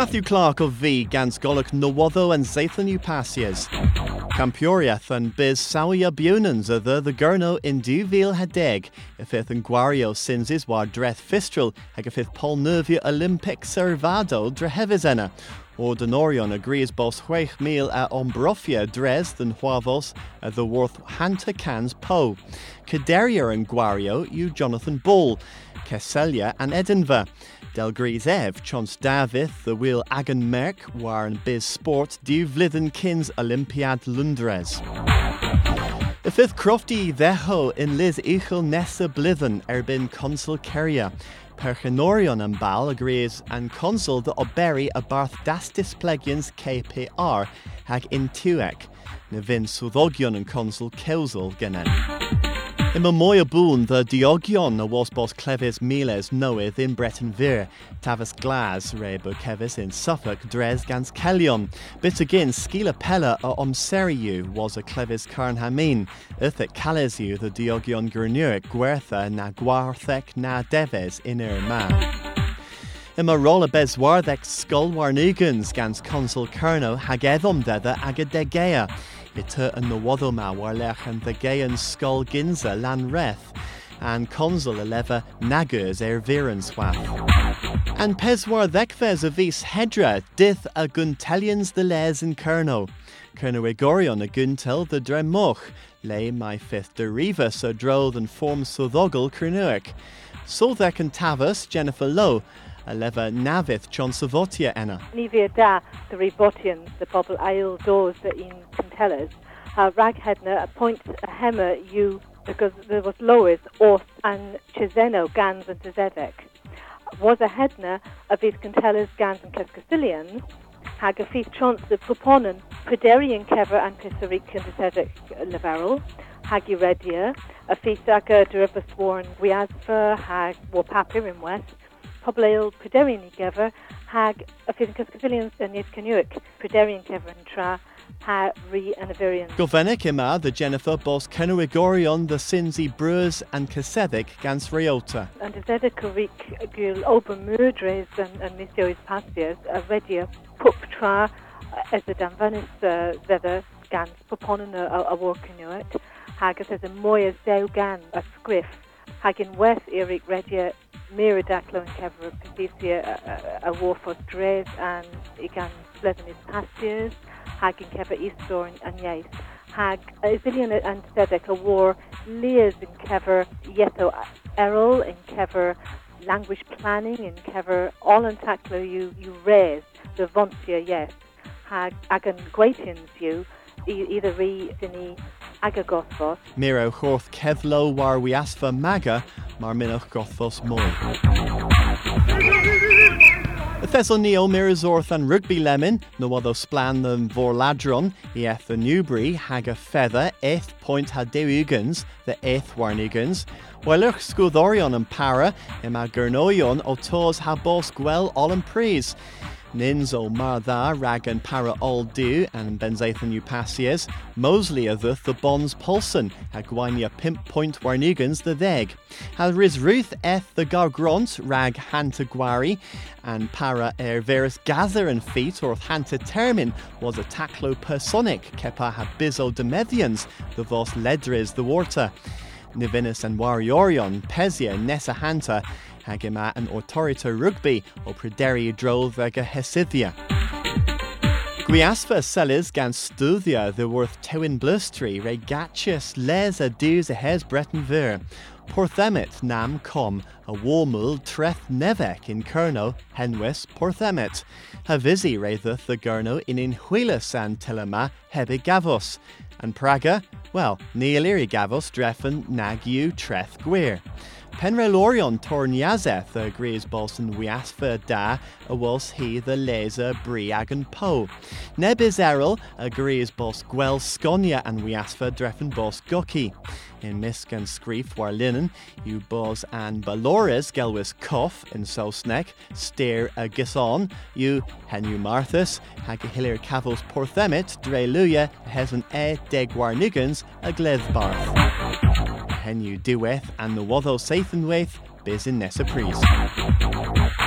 Matthew Clark of V gans golach Nawotho and Zathan Upasias. Campuriath and Biz Sawia Bunans are the the Gurno in Duville Hadeg, a fifth and Guario Sinzis war Dreth Fistral, hag a fifth Paul Nervia Olympic Servado Drehevizena. Denorion agrees bos huech mil a Ombrofia Dresden Huavos at the worth Hanta Cans Po. Caderia and Guario, you Jonathan Ball. Kesselia and Edinburgh. Delgries Ev, Chance David, the wheel Agan Merk, Warren Biz Sport, Du Vlidden Kins Olympiad Lundres. The fifth crofty theho in Liz Ichel Nessa Blithen Erbin Consul Keria. Perchenorion and Bal agrees and consul the Oberi a Barth Das Displegians KPR hag intuek. Nevin Sudhogion and consul Kelsel genen. In Moya Boon, the Diogion a was bos clevis miles noeth in Breton Vir, Tavis Glas, Rebo Kevis in Suffolk, Dres gans Kellion. Bit again, Skila Pella a Omseriu was a clevis Carn Hamin, Earthic Calesu the Diogion Gurnuic, Guertha na Guarthec na Deves in Irma. Ima rolla bezwarthec skull warnugans gans consul Kerno hag edom dedda agadegea. Ita yn nywoddwma warlech yn ddegean skull ginza lan reth, and consul eleva nagers er viren swath. And peswar a vis hedra dith a guntelians the les in Kerno. Kerno egorion a guntel the dremoch, lay my fifth deriva so droll than form sodogel Kernuic. Solthek and Tavus, Jennifer Lowe, a lefa nafydd John Savotia enna. Ni fi da the rebotians, the bobl Isle doors the in Cantellas, uh, rag hedna a point you because there was Lois, Orth and Chiseno, Gans and Tezedek. Was a hedna of these Cantellas, Gans and a feast chance of Puponen, Prederian Kever and Pisarik and Tezedek Leverel, hag Redia, a feast aga deriva sworn Wiasfer, hag war papir in West, pobl Pryderion i gyfer hag y ffydd yn cysgafilion syniad cynwyc Pryderion cyfer yn tra ha ri firion. Gofennig yma the Jennifer bos the Sinzi Brewers and Caseddic gans Riota. And zedda cyric gyl ober murdres yn, yn misioes pastias a wedi pwp tra as uh, zedda gans pwpon yn y, y, y war cynwyc hag as mwy as dew gan a sgriff hag yn weth Eric Redia mé dalo an kefir pedicia uh, uh, a warfos dres an i gan sledan is pastiers hag in kever eastor an yeis hag isilian an sedek a war leas in kever yeto errol in kever language planning in kever all an taklo you you raise the vontia yes hag ag an gwetins you either ri sinni aga gothos. Miro chorth kevlo war we asfa maga mar gothos mór. Y Thessalnio Mirazorth and Rugby Lemon, no other splan than Vorladron, i eth the Newbury, hag a feather, eighth point had deugans, the eighth warnigans, while ych sgwddorion and para, ima gurnoion o tos ha bos gwel all and pries. Nins o Martha rag and para do and Benzathan Upasias, Mosley atheth the Bons Polson, Agwania Pimp Point Warnugans the Theg. Had Riz Ruth eth the Gargront rag Hanta Guari, and para er gather and feet or Hanta Termin was a Taklo personic, kepa ha bizo de the vos ledres the water. Nivinus and Wariorion, Pezia, Nessa Hanta, hagima an autorita rugby o prideri drol vega Hesiddia. Gwiasfa sellers gan studia the worth tewin blustri re gatchus les a dus a hes Breton ver. Porthemet nam com a warmul treth nevek in Kerno, henwes Porthemet. Havisi ratheth the Gurno in in huilas and telema hebe gavos. And Praga, well, nealiri gavos drefen nagu treth gwir. Penre Lorion Torniazeth agrees Bolson Wiasfa da a was he the laser Briag and Po. Nebis Errol agrees Bos Gwel Sconia and Wiasfa drefen Bos Gucky. In Misk and Screef war linen, you Bos and Balores Gelwis Cough in Sosnek, Steer a Gison, you Henu Marthus, Hag Hilir Cavos Porthemit, Dre Luya, Hesan E Degwar Nigans, a Gledbarth. henu diweth an na waddo seith yn weith bys in pris.